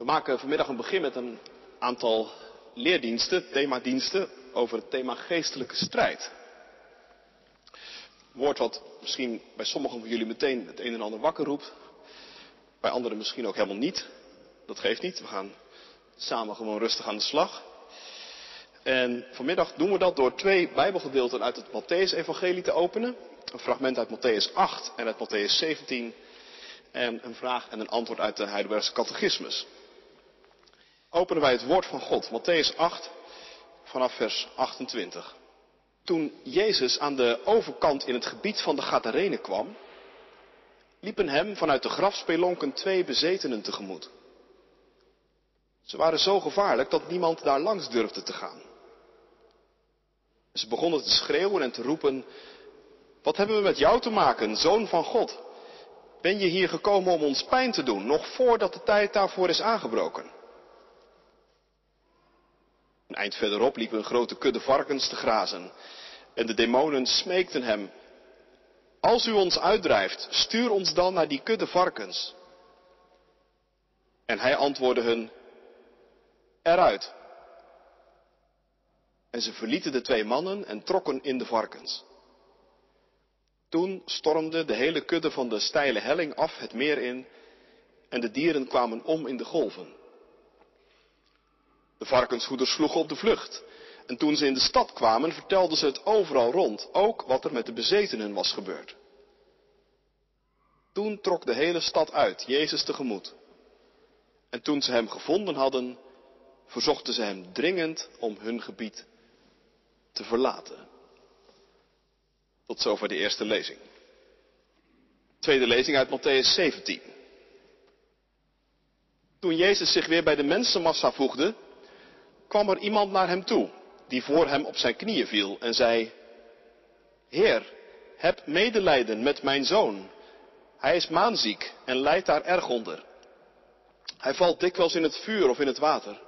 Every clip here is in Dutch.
We maken vanmiddag een begin met een aantal leerdiensten, themadiensten, over het thema geestelijke strijd. Een woord wat misschien bij sommigen van jullie meteen het een en ander wakker roept, bij anderen misschien ook helemaal niet. Dat geeft niet, we gaan samen gewoon rustig aan de slag. En vanmiddag doen we dat door twee Bijbelgedeelten uit het Matthäus-evangelie te openen. Een fragment uit Matthäus 8 en uit Matthäus 17. En een vraag en een antwoord uit de Heidelbergse catechismus. Openen wij het woord van God, Matthäus 8, vanaf vers 28. Toen Jezus aan de overkant in het gebied van de Gadarenen kwam, liepen hem vanuit de grafspelonken twee bezetenen tegemoet. Ze waren zo gevaarlijk dat niemand daar langs durfde te gaan. Ze begonnen te schreeuwen en te roepen, wat hebben we met jou te maken, zoon van God? Ben je hier gekomen om ons pijn te doen, nog voordat de tijd daarvoor is aangebroken? Een eind verderop liep een grote kudde varkens te grazen. En de demonen smeekten hem, als u ons uitdrijft, stuur ons dan naar die kudde varkens. En hij antwoordde hun, eruit. En ze verlieten de twee mannen en trokken in de varkens. Toen stormde de hele kudde van de steile helling af het meer in en de dieren kwamen om in de golven. De varkenshoeders sloegen op de vlucht. En toen ze in de stad kwamen, vertelden ze het overal rond, ook wat er met de bezetenen was gebeurd. Toen trok de hele stad uit, Jezus tegemoet. En toen ze hem gevonden hadden, verzochten ze hem dringend om hun gebied te verlaten. Tot zover de eerste lezing. Tweede lezing uit Matthäus 17. Toen Jezus zich weer bij de mensenmassa voegde, kwam er iemand naar hem toe, die voor hem op zijn knieën viel en zei, Heer, heb medelijden met mijn zoon. Hij is maanziek en lijdt daar erg onder. Hij valt dikwijls in het vuur of in het water.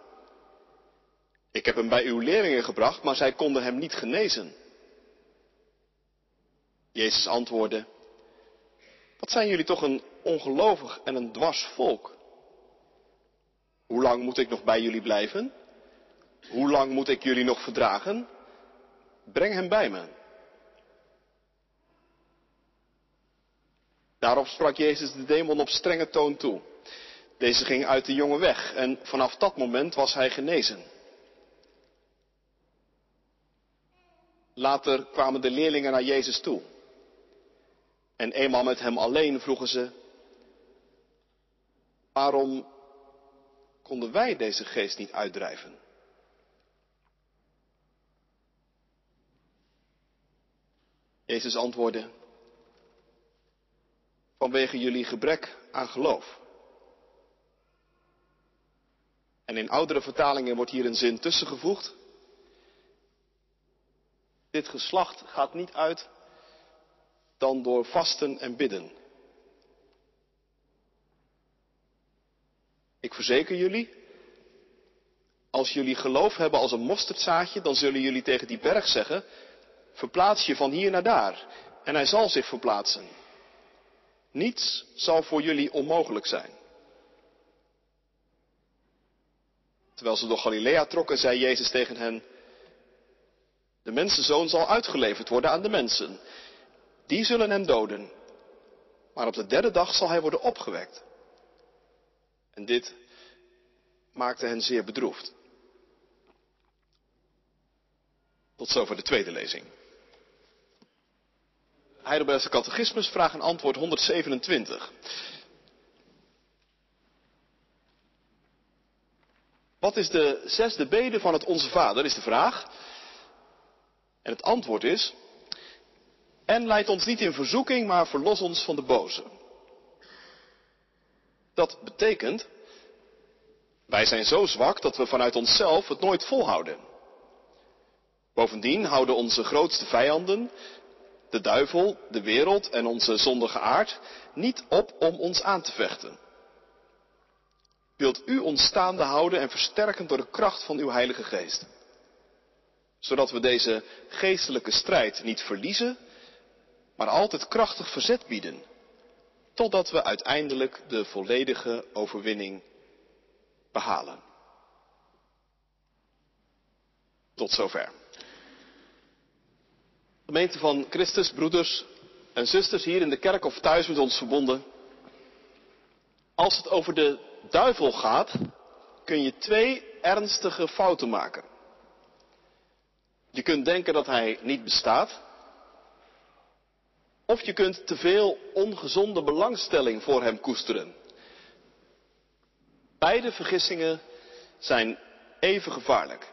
Ik heb hem bij uw leerlingen gebracht, maar zij konden hem niet genezen. Jezus antwoordde, wat zijn jullie toch een ongelovig en een dwars volk? Hoe lang moet ik nog bij jullie blijven? Hoe lang moet ik jullie nog verdragen? Breng hem bij me. Daarop sprak Jezus de demon op strenge toon toe. Deze ging uit de jongen weg en vanaf dat moment was hij genezen. Later kwamen de leerlingen naar Jezus toe. En eenmaal met hem alleen vroegen ze, waarom konden wij deze geest niet uitdrijven? Jezus antwoordde, vanwege jullie gebrek aan geloof. En in oudere vertalingen wordt hier een zin tussengevoegd. Dit geslacht gaat niet uit dan door vasten en bidden. Ik verzeker jullie, als jullie geloof hebben als een mosterdzaadje, dan zullen jullie tegen die berg zeggen, verplaats je van hier naar daar. En hij zal zich verplaatsen. Niets zal voor jullie onmogelijk zijn. Terwijl ze door Galilea trokken, zei Jezus tegen hen, de mensenzoon zal uitgeleverd worden aan de mensen. Die zullen hem doden. Maar op de derde dag zal hij worden opgewekt. En dit maakte hen zeer bedroefd. Tot zover de tweede lezing. Heidelbergse Catechismus, vraag en antwoord 127. Wat is de zesde bede van het Onze Vader, is de vraag. En het antwoord is, en leid ons niet in verzoeking, maar verlos ons van de boze. Dat betekent, wij zijn zo zwak dat we vanuit onszelf het nooit volhouden. Bovendien houden onze grootste vijanden, de duivel, de wereld en onze zondige aard, niet op om ons aan te vechten. Wilt u ons staande houden en versterken door de kracht van uw Heilige Geest. Zodat we deze geestelijke strijd niet verliezen, maar altijd krachtig verzet bieden. Totdat we uiteindelijk de volledige overwinning behalen. Tot zover. Gemeente van Christus, broeders en zusters hier in de kerk of thuis met ons verbonden. Als het over de duivel gaat, kun je twee ernstige fouten maken. Je kunt denken dat hij niet bestaat. Of je kunt te veel ongezonde belangstelling voor hem koesteren. Beide vergissingen zijn even gevaarlijk.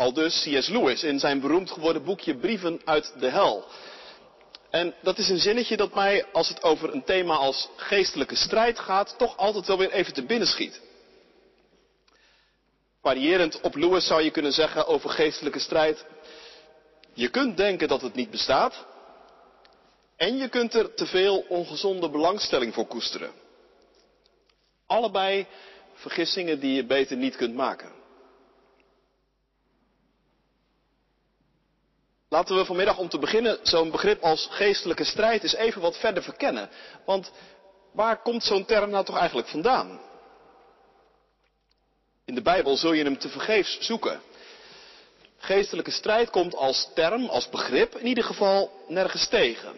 Al dus C.S. Lewis in zijn beroemd geworden boekje Brieven uit de Hel. En dat is een zinnetje dat mij, als het over een thema als geestelijke strijd gaat, toch altijd wel weer even te binnen schiet. Variërend op Lewis zou je kunnen zeggen over geestelijke strijd. Je kunt denken dat het niet bestaat. En je kunt er te veel ongezonde belangstelling voor koesteren. Allebei vergissingen die je beter niet kunt maken. Laten we vanmiddag om te beginnen zo'n begrip als geestelijke strijd eens even wat verder verkennen. Want waar komt zo'n term nou toch eigenlijk vandaan? In de Bijbel zul je hem te vergeefs zoeken. Geestelijke strijd komt als term, als begrip, in ieder geval nergens tegen.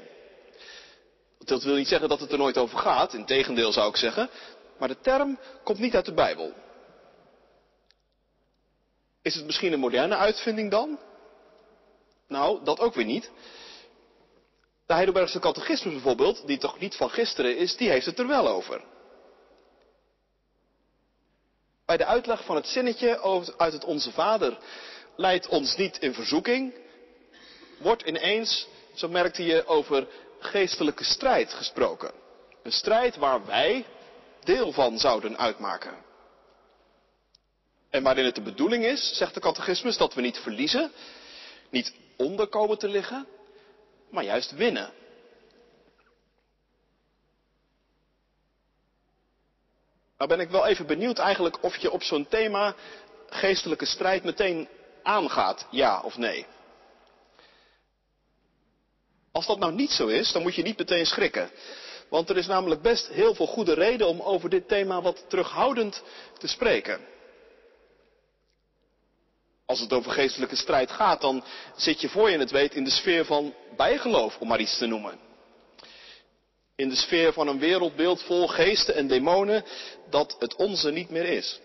Dat wil niet zeggen dat het er nooit over gaat, in tegendeel zou ik zeggen. Maar de term komt niet uit de Bijbel. Is het misschien een moderne uitvinding dan? Nou, dat ook weer niet. De Heidelbergse catechismus bijvoorbeeld, die toch niet van gisteren is, die heeft het er wel over. Bij de uitleg van het zinnetje uit het Onze Vader leidt ons niet in verzoeking, wordt ineens, zo merkte je, over geestelijke strijd gesproken. Een strijd waar wij deel van zouden uitmaken. En waarin het de bedoeling is, zegt de catechismus, dat we niet verliezen, niet onder komen te liggen, maar juist winnen. Nou ben ik wel even benieuwd eigenlijk of je op zo'n thema geestelijke strijd meteen aangaat, ja of nee. Als dat nou niet zo is, dan moet je niet meteen schrikken. Want er is namelijk best heel veel goede reden om over dit thema wat terughoudend te spreken. Als het over geestelijke strijd gaat, dan zit je voor je het weet in de sfeer van bijgeloof, om maar iets te noemen. In de sfeer van een wereldbeeld vol geesten en demonen dat het onze niet meer is.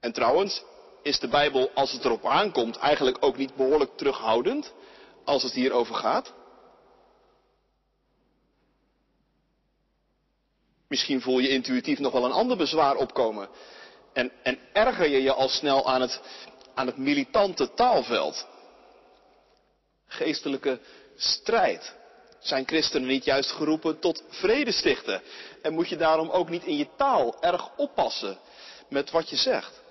En trouwens, is de Bijbel, als het erop aankomt, eigenlijk ook niet behoorlijk terughoudend als het hierover gaat? Misschien voel je intuïtief nog wel een ander bezwaar opkomen. En, en erger je je al snel aan het, aan het militante taalveld. Geestelijke strijd. Zijn christenen niet juist geroepen tot vrede stichten? En moet je daarom ook niet in je taal erg oppassen met wat je zegt?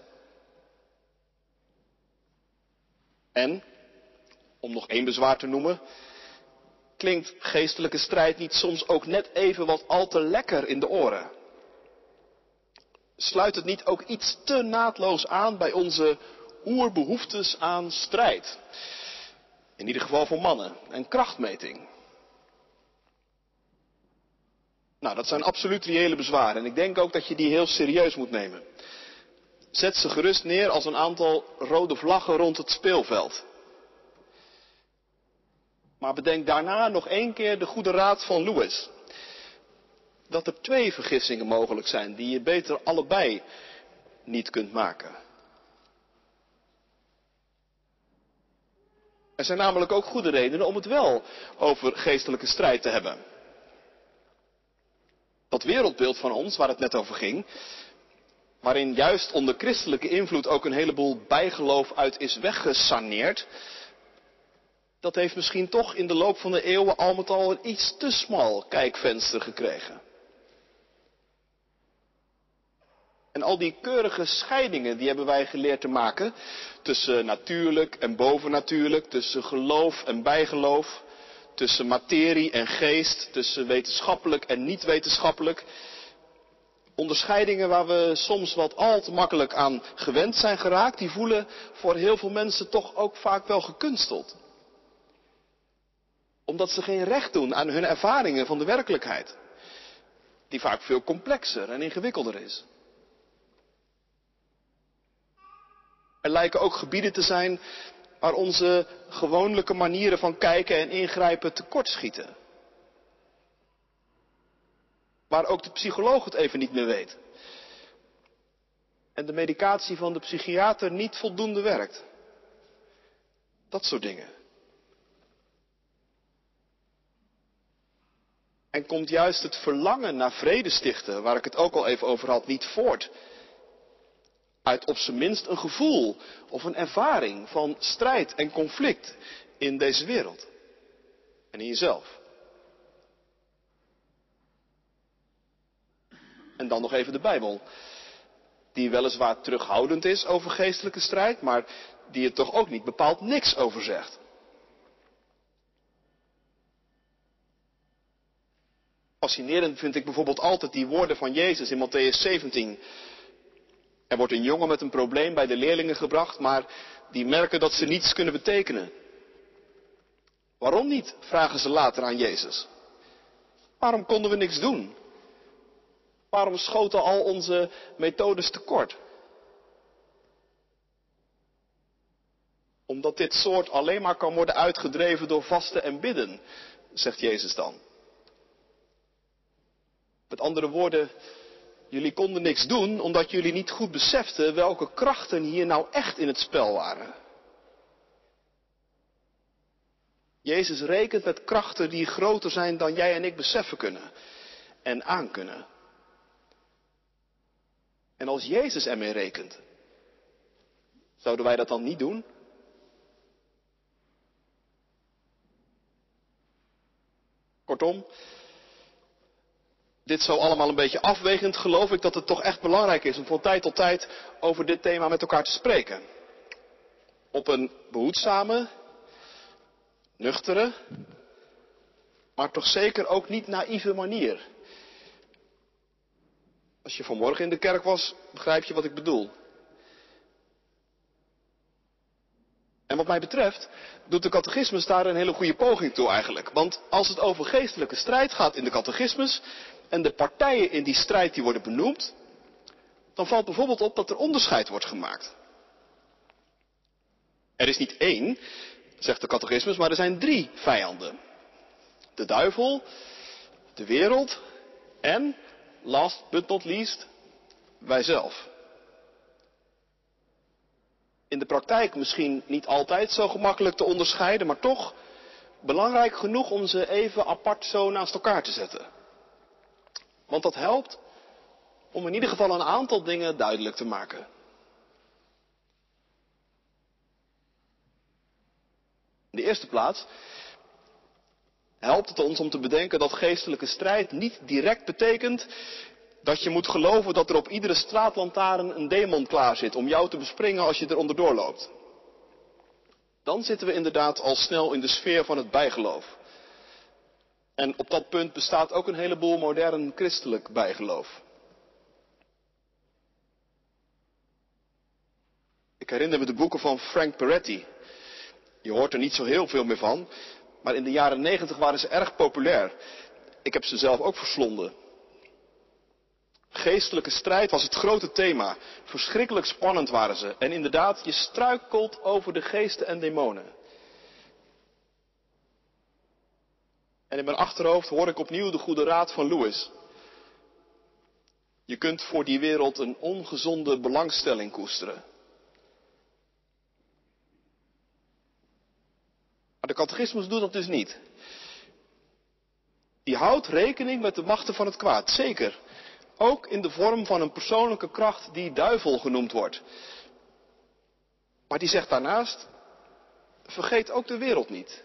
En, om nog één bezwaar te noemen, klinkt geestelijke strijd niet soms ook net even wat al te lekker in de oren? Sluit het niet ook iets te naadloos aan bij onze oerbehoeftes aan strijd? In ieder geval voor mannen en krachtmeting. Nou, dat zijn absoluut reële bezwaren en ik denk ook dat je die heel serieus moet nemen. Zet ze gerust neer als een aantal rode vlaggen rond het speelveld. Maar bedenk daarna nog één keer de goede raad van Lewis. Dat er twee vergissingen mogelijk zijn die je beter allebei niet kunt maken. Er zijn namelijk ook goede redenen om het wel over geestelijke strijd te hebben. Dat wereldbeeld van ons, waar het net over ging, waarin juist onder christelijke invloed ook een heleboel bijgeloof uit is weggesaneerd, dat heeft misschien toch in de loop van de eeuwen al met al een iets te smal kijkvenster gekregen. En al die keurige scheidingen, die hebben wij geleerd te maken tussen natuurlijk en bovennatuurlijk, tussen geloof en bijgeloof, tussen materie en geest, tussen wetenschappelijk en niet wetenschappelijk. Onderscheidingen waar we soms wat al te makkelijk aan gewend zijn geraakt, die voelen voor heel veel mensen toch ook vaak wel gekunsteld. Omdat ze geen recht doen aan hun ervaringen van de werkelijkheid. die vaak veel complexer en ingewikkelder is. Er lijken ook gebieden te zijn waar onze gewoonlijke manieren van kijken en ingrijpen tekortschieten. Waar ook de psycholoog het even niet meer weet. En de medicatie van de psychiater niet voldoende werkt. Dat soort dingen. En komt juist het verlangen naar vrede stichten, waar ik het ook al even over had, niet voort uit op zijn minst een gevoel of een ervaring van strijd en conflict in deze wereld en in jezelf. En dan nog even de Bijbel, die weliswaar terughoudend is over geestelijke strijd, maar die er toch ook niet bepaald niks over zegt. Fascinerend vind ik bijvoorbeeld altijd die woorden van Jezus in Matthäus 17. Er wordt een jongen met een probleem bij de leerlingen gebracht, maar die merken dat ze niets kunnen betekenen. Waarom niet? vragen ze later aan Jezus. Waarom konden we niks doen? Waarom schoten al onze methodes tekort? Omdat dit soort alleen maar kan worden uitgedreven door vasten en bidden, zegt Jezus dan. Met andere woorden, jullie konden niks doen omdat jullie niet goed beseften welke krachten hier nou echt in het spel waren. Jezus rekent met krachten die groter zijn dan jij en ik beseffen kunnen en aankunnen. En als Jezus ermee rekent, zouden wij dat dan niet doen? Kortom, dit zo allemaal een beetje afwegend geloof ik dat het toch echt belangrijk is om van tijd tot tijd over dit thema met elkaar te spreken. Op een behoedzame, nuchtere, maar toch zeker ook niet naïeve manier. Als je vanmorgen in de kerk was, begrijp je wat ik bedoel. En wat mij betreft doet de catechismus daar een hele goede poging toe eigenlijk. Want als het over geestelijke strijd gaat in de catechismus en de partijen in die strijd die worden benoemd, dan valt bijvoorbeeld op dat er onderscheid wordt gemaakt. Er is niet één, zegt de catechismus, maar er zijn drie vijanden. De duivel, de wereld en, last but not least, wijzelf in de praktijk misschien niet altijd zo gemakkelijk te onderscheiden, maar toch belangrijk genoeg om ze even apart zo naast elkaar te zetten. Want dat helpt om in ieder geval een aantal dingen duidelijk te maken. In de eerste plaats helpt het ons om te bedenken dat geestelijke strijd niet direct betekent dat je moet geloven dat er op iedere straatlantaarn een demon klaar zit om jou te bespringen als je er onderdoor loopt. Dan zitten we inderdaad al snel in de sfeer van het bijgeloof. En op dat punt bestaat ook een heleboel modern christelijk bijgeloof. Ik herinner me de boeken van Frank Peretti. Je hoort er niet zo heel veel meer van, maar in de jaren negentig waren ze erg populair. Ik heb ze zelf ook verslonden. Geestelijke strijd was het grote thema. Verschrikkelijk spannend waren ze. En inderdaad, je struikelt over de geesten en demonen. En in mijn achterhoofd hoor ik opnieuw de goede raad van Lewis. Je kunt voor die wereld een ongezonde belangstelling koesteren. Maar de catechismus doet dat dus niet. Die houdt rekening met de machten van het kwaad, zeker. Ook in de vorm van een persoonlijke kracht die duivel genoemd wordt. Maar die zegt daarnaast, vergeet ook de wereld niet.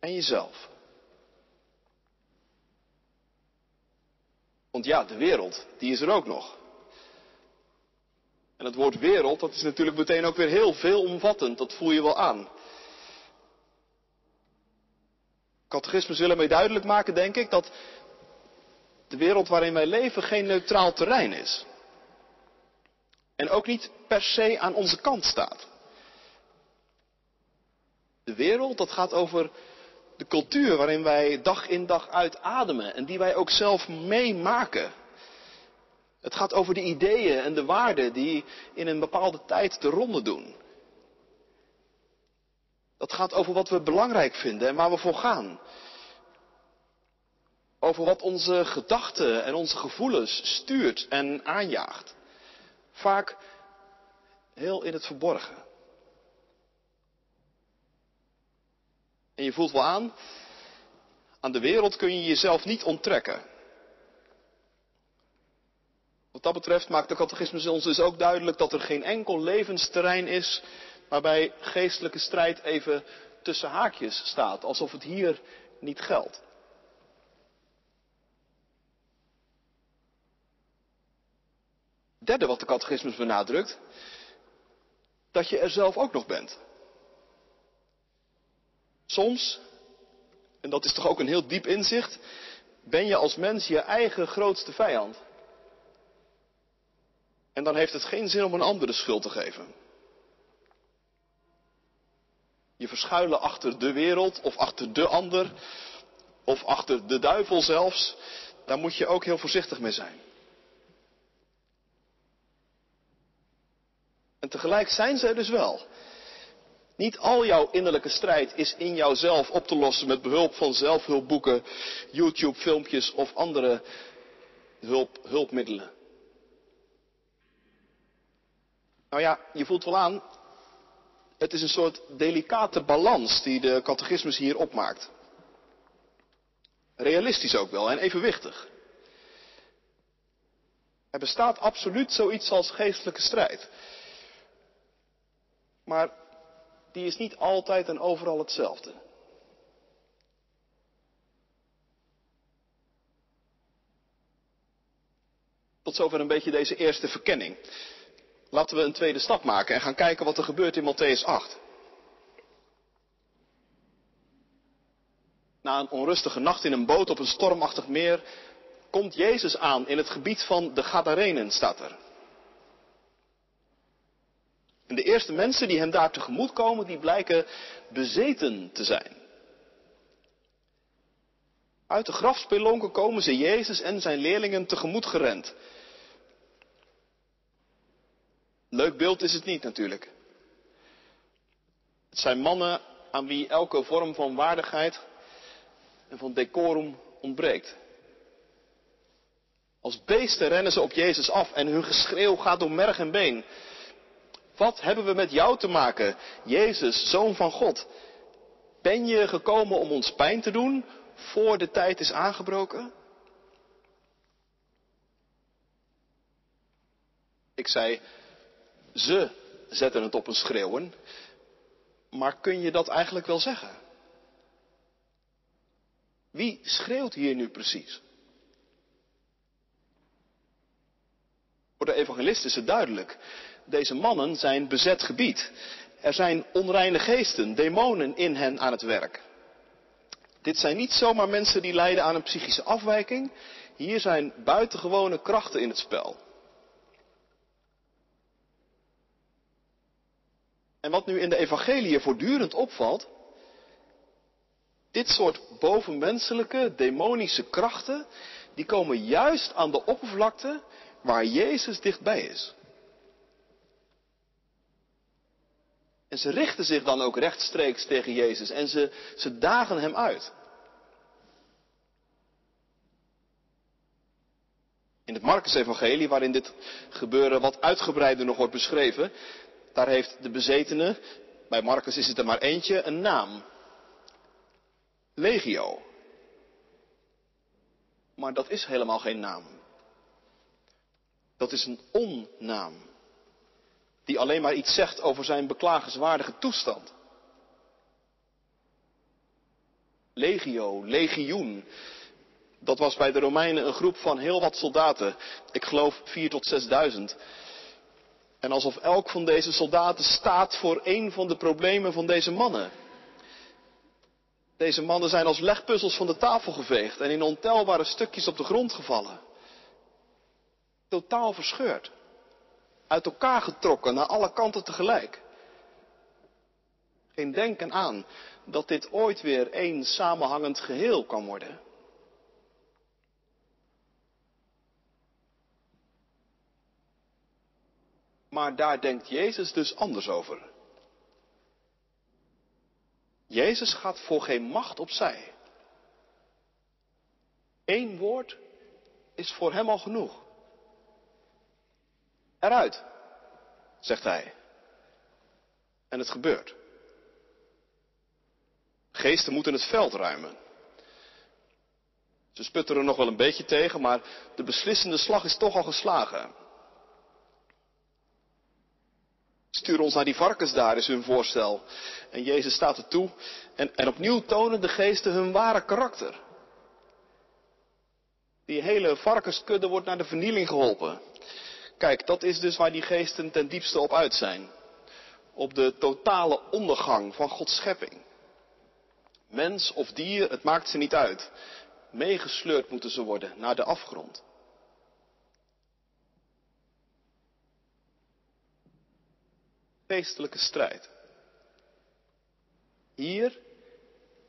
En jezelf. Want ja, de wereld, die is er ook nog. En het woord wereld, dat is natuurlijk meteen ook weer heel veelomvattend, dat voel je wel aan. Catechismus willen mij duidelijk maken, denk ik, dat de wereld waarin wij leven geen neutraal terrein is. En ook niet per se aan onze kant staat. De wereld, dat gaat over de cultuur waarin wij dag in dag uit ademen en die wij ook zelf meemaken. Het gaat over de ideeën en de waarden die in een bepaalde tijd de ronde doen. Dat gaat over wat we belangrijk vinden en waar we voor gaan. Over wat onze gedachten en onze gevoelens stuurt en aanjaagt. Vaak heel in het verborgen. En je voelt wel aan, aan de wereld kun je jezelf niet onttrekken. Wat dat betreft maakt de catechismus ons dus ook duidelijk dat er geen enkel levensterrein is waarbij geestelijke strijd even tussen haakjes staat, alsof het hier niet geldt. Derde wat de catechismus benadrukt, dat je er zelf ook nog bent. Soms, en dat is toch ook een heel diep inzicht, ben je als mens je eigen grootste vijand. En dan heeft het geen zin om een ander de schuld te geven. Je verschuilen achter de wereld of achter de ander of achter de duivel zelfs, daar moet je ook heel voorzichtig mee zijn. En tegelijk zijn er dus wel. Niet al jouw innerlijke strijd is in jouzelf op te lossen met behulp van zelfhulpboeken, YouTube-filmpjes of andere hulp, hulpmiddelen. Nou ja, je voelt wel aan, het is een soort delicate balans die de catechismus hier opmaakt. Realistisch ook wel en evenwichtig. Er bestaat absoluut zoiets als geestelijke strijd. Maar die is niet altijd en overal hetzelfde. Tot zover een beetje deze eerste verkenning. Laten we een tweede stap maken en gaan kijken wat er gebeurt in Matthäus 8. Na een onrustige nacht in een boot op een stormachtig meer komt Jezus aan in het gebied van de Gadarenen, staat er. En de eerste mensen die hem daar tegemoet komen, die blijken bezeten te zijn. Uit de grafspelonken komen ze Jezus en zijn leerlingen tegemoet gerend. Leuk beeld is het niet natuurlijk. Het zijn mannen aan wie elke vorm van waardigheid en van decorum ontbreekt. Als beesten rennen ze op Jezus af en hun geschreeuw gaat door merg en been. Wat hebben we met jou te maken, Jezus, zoon van God? Ben je gekomen om ons pijn te doen voor de tijd is aangebroken? Ik zei, ze zetten het op een schreeuwen, maar kun je dat eigenlijk wel zeggen? Wie schreeuwt hier nu precies? Voor de evangelist is het duidelijk. Deze mannen zijn bezet gebied. Er zijn onreine geesten, demonen in hen aan het werk. Dit zijn niet zomaar mensen die lijden aan een psychische afwijking. Hier zijn buitengewone krachten in het spel. En wat nu in de evangelie voortdurend opvalt, dit soort bovenmenselijke, demonische krachten, die komen juist aan de oppervlakte waar Jezus dichtbij is. En ze richten zich dan ook rechtstreeks tegen Jezus en ze, ze dagen hem uit. In het Marcus-evangelie, waarin dit gebeuren wat uitgebreider nog wordt beschreven, daar heeft de bezetene, bij Marcus is het er maar eentje, een naam. Legio. Maar dat is helemaal geen naam. Dat is een onnaam. Die alleen maar iets zegt over zijn beklagenswaardige toestand. Legio, legioen. Dat was bij de Romeinen een groep van heel wat soldaten. Ik geloof vier tot zesduizend. En alsof elk van deze soldaten staat voor een van de problemen van deze mannen. Deze mannen zijn als legpuzzels van de tafel geveegd en in ontelbare stukjes op de grond gevallen. Totaal verscheurd. Uit elkaar getrokken naar alle kanten tegelijk. Geen denken aan dat dit ooit weer één samenhangend geheel kan worden. Maar daar denkt Jezus dus anders over. Jezus gaat voor geen macht opzij. Eén woord is voor hem al genoeg. Eruit, zegt hij. En het gebeurt. Geesten moeten het veld ruimen. Ze sputteren nog wel een beetje tegen, maar de beslissende slag is toch al geslagen. Stuur ons naar die varkens daar, is hun voorstel. En Jezus staat er toe. En, en opnieuw tonen de geesten hun ware karakter. Die hele varkenskudde wordt naar de vernieling geholpen. Kijk, dat is dus waar die geesten ten diepste op uit zijn. Op de totale ondergang van Gods schepping. Mens of dier, het maakt ze niet uit. Meegesleurd moeten ze worden naar de afgrond. Geestelijke strijd. Hier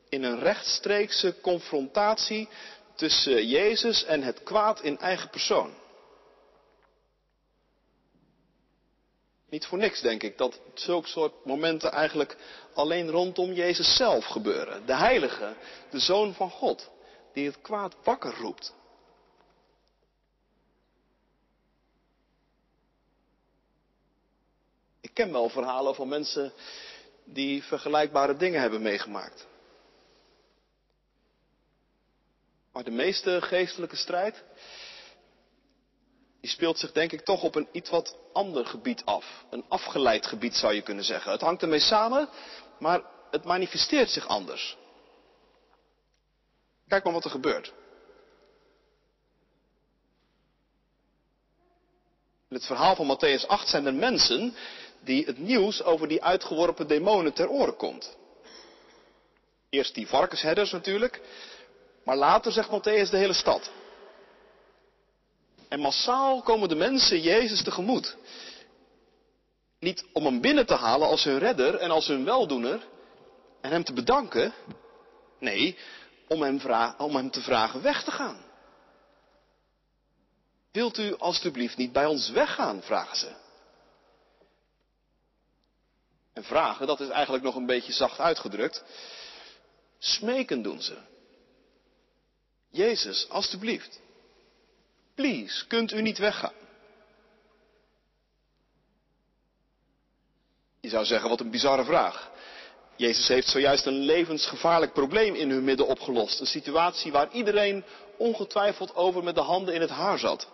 in een rechtstreekse confrontatie tussen Jezus en het kwaad in eigen persoon. Niet voor niks denk ik dat zulke soort momenten eigenlijk alleen rondom Jezus zelf gebeuren. De Heilige, de Zoon van God, die het kwaad wakker roept. Ik ken wel verhalen van mensen die vergelijkbare dingen hebben meegemaakt. Maar de meeste geestelijke strijd, die speelt zich denk ik toch op een iets wat ander gebied af. Een afgeleid gebied zou je kunnen zeggen. Het hangt ermee samen, maar het manifesteert zich anders. Kijk maar wat er gebeurt. In het verhaal van Matthäus 8 zijn er mensen die het nieuws over die uitgeworpen demonen ter oren komt. Eerst die varkensherders natuurlijk, maar later zegt Matthäus de hele stad. En massaal komen de mensen Jezus tegemoet. Niet om hem binnen te halen als hun redder en als hun weldoener en hem te bedanken. Nee, om hem, om hem te vragen weg te gaan. Wilt u alstublieft niet bij ons weggaan, vragen ze. En vragen, dat is eigenlijk nog een beetje zacht uitgedrukt. Smeken doen ze. Jezus, alstublieft. Please, kunt u niet weggaan? Je zou zeggen, wat een bizarre vraag. Jezus heeft zojuist een levensgevaarlijk probleem in hun midden opgelost. Een situatie waar iedereen ongetwijfeld over met de handen in het haar zat.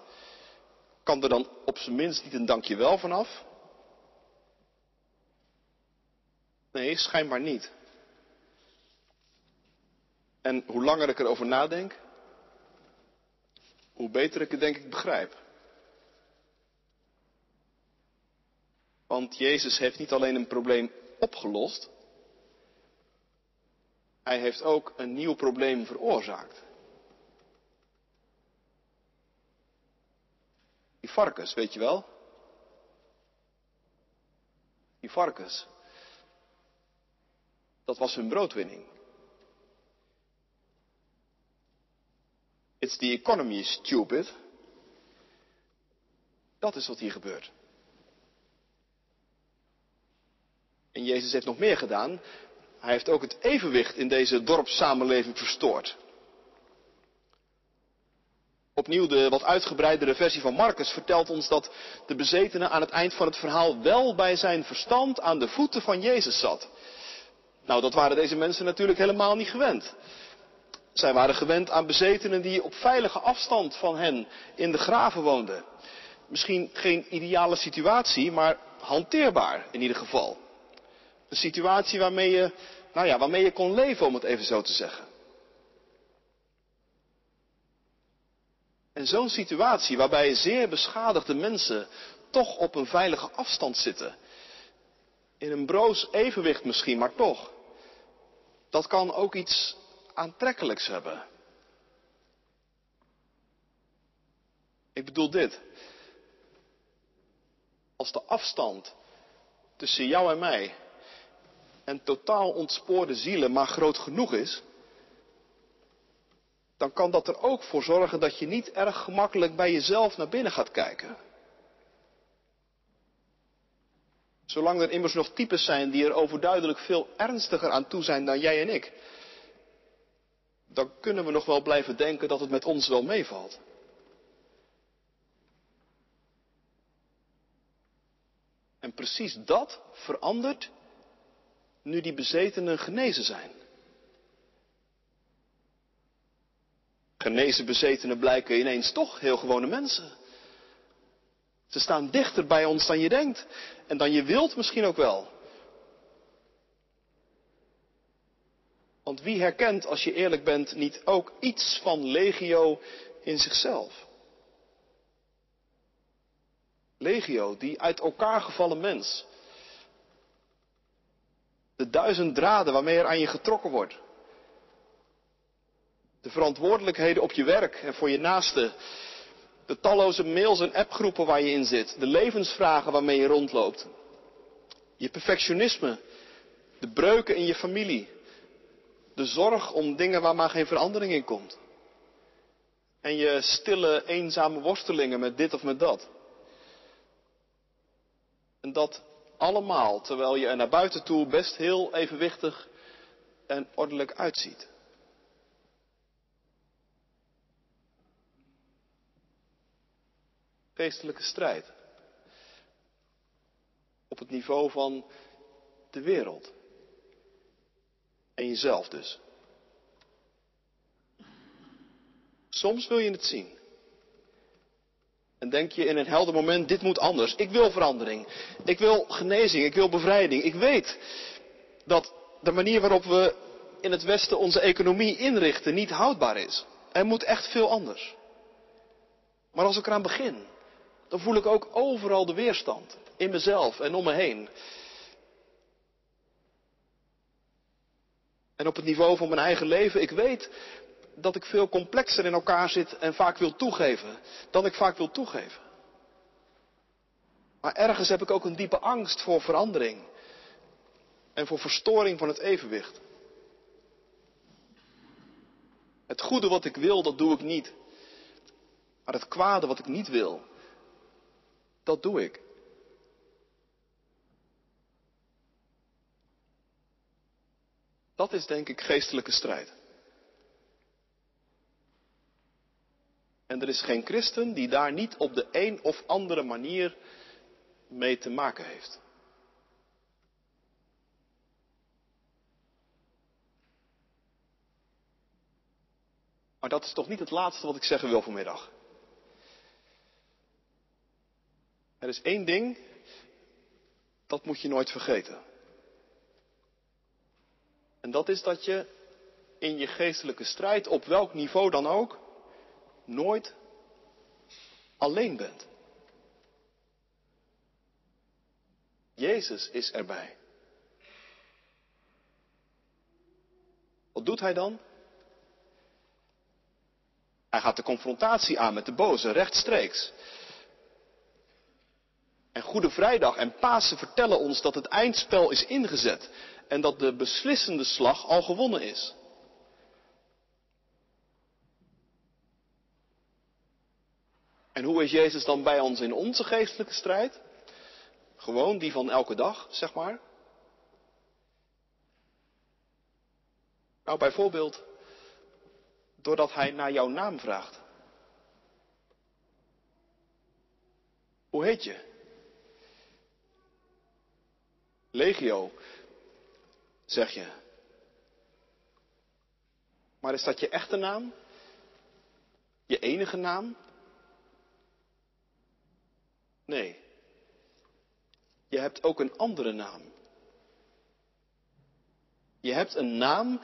Kan er dan op zijn minst niet een dankjewel vanaf? Nee, schijnbaar niet. En hoe langer ik erover nadenk, hoe beter ik het denk ik begrijp. Want Jezus heeft niet alleen een probleem opgelost, hij heeft ook een nieuw probleem veroorzaakt. Die varkens, weet je wel? Die varkens. Dat was hun broodwinning. It's the economy, stupid. Dat is wat hier gebeurt. En Jezus heeft nog meer gedaan. Hij heeft ook het evenwicht in deze dorpssamenleving verstoord. Opnieuw de wat uitgebreidere versie van Marcus vertelt ons dat de bezetene aan het eind van het verhaal wel bij zijn verstand aan de voeten van Jezus zat. Nou, dat waren deze mensen natuurlijk helemaal niet gewend. Zij waren gewend aan bezetenen die op veilige afstand van hen in de graven woonden. Misschien geen ideale situatie, maar hanteerbaar in ieder geval. Een situatie waarmee je, nou ja, waarmee je kon leven, om het even zo te zeggen. En zo'n situatie waarbij zeer beschadigde mensen toch op een veilige afstand zitten. In een broos evenwicht misschien, maar toch. Dat kan ook iets aantrekkelijks hebben. Ik bedoel dit. Als de afstand tussen jou en mij en totaal ontspoorde zielen maar groot genoeg is, dan kan dat er ook voor zorgen dat je niet erg gemakkelijk bij jezelf naar binnen gaat kijken. Zolang er immers nog types zijn die er overduidelijk veel ernstiger aan toe zijn dan jij en ik, dan kunnen we nog wel blijven denken dat het met ons wel meevalt. En precies dat verandert nu die bezetenen genezen zijn. Genezen bezetenen blijken ineens toch heel gewone mensen. Ze staan dichter bij ons dan je denkt en dan je wilt misschien ook wel. Want wie herkent, als je eerlijk bent, niet ook iets van legio in zichzelf? Legio, die uit elkaar gevallen mens. De duizend draden waarmee er aan je getrokken wordt. De verantwoordelijkheden op je werk en voor je naasten. De talloze mails en appgroepen waar je in zit. De levensvragen waarmee je rondloopt. Je perfectionisme. De breuken in je familie. De zorg om dingen waar maar geen verandering in komt. En je stille, eenzame worstelingen met dit of met dat. En dat allemaal terwijl je er naar buiten toe best heel evenwichtig en ordelijk uitziet. Geestelijke strijd. Op het niveau van de wereld. En jezelf dus. Soms wil je het zien. En denk je in een helder moment, dit moet anders. Ik wil verandering. Ik wil genezing. Ik wil bevrijding. Ik weet dat de manier waarop we in het Westen onze economie inrichten niet houdbaar is. Er moet echt veel anders. Maar als ik eraan begin, dan voel ik ook overal de weerstand. In mezelf en om me heen. En op het niveau van mijn eigen leven, ik weet dat ik veel complexer in elkaar zit en vaak wil toegeven dan ik vaak wil toegeven. Maar ergens heb ik ook een diepe angst voor verandering en voor verstoring van het evenwicht. Het goede wat ik wil, dat doe ik niet. Maar het kwade wat ik niet wil, dat doe ik. Dat is denk ik geestelijke strijd. En er is geen christen die daar niet op de een of andere manier mee te maken heeft. Maar dat is toch niet het laatste wat ik zeggen wil vanmiddag. Er is één ding, dat moet je nooit vergeten. En dat is dat je in je geestelijke strijd, op welk niveau dan ook, nooit alleen bent. Jezus is erbij. Wat doet hij dan? Hij gaat de confrontatie aan met de boze, rechtstreeks. En Goede Vrijdag en Pasen vertellen ons dat het eindspel is ingezet en dat de beslissende slag al gewonnen is. En hoe is Jezus dan bij ons in onze geestelijke strijd? Gewoon die van elke dag, zeg maar. Nou, bijvoorbeeld doordat hij naar jouw naam vraagt. Hoe heet je? Legio, zeg je. Maar is dat je echte naam? Je enige naam? Nee. Je hebt ook een andere naam. Je hebt een naam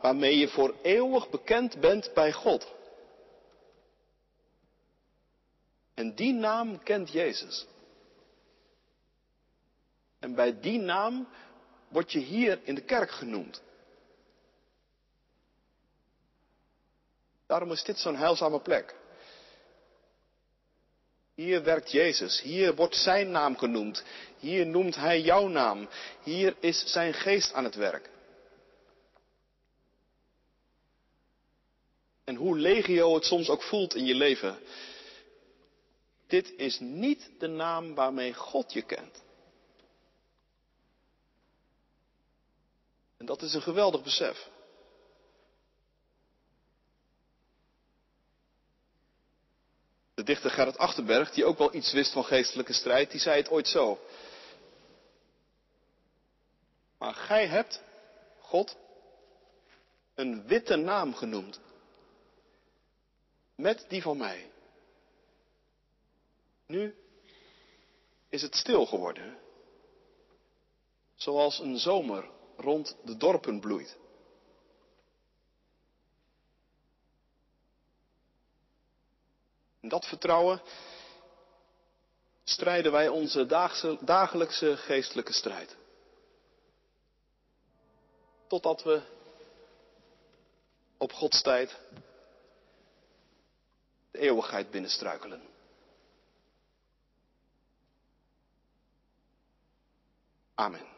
waarmee je voor eeuwig bekend bent bij God. En die naam kent Jezus. En bij die naam word je hier in de kerk genoemd. Daarom is dit zo'n heilzame plek. Hier werkt Jezus, hier wordt zijn naam genoemd, hier noemt hij jouw naam, hier is zijn geest aan het werk. En hoe legio het soms ook voelt in je leven, dit is niet de naam waarmee God je kent. En dat is een geweldig besef. De dichter Gerrit Achterberg, die ook wel iets wist van geestelijke strijd, die zei het ooit zo. Maar gij hebt, God, een witte naam genoemd. Met die van mij. Nu is het stil geworden. Zoals een zomer rond de dorpen bloeit. In dat vertrouwen strijden wij onze dagelijkse geestelijke strijd. Totdat we op Gods tijd de eeuwigheid binnenstruikelen. Amen.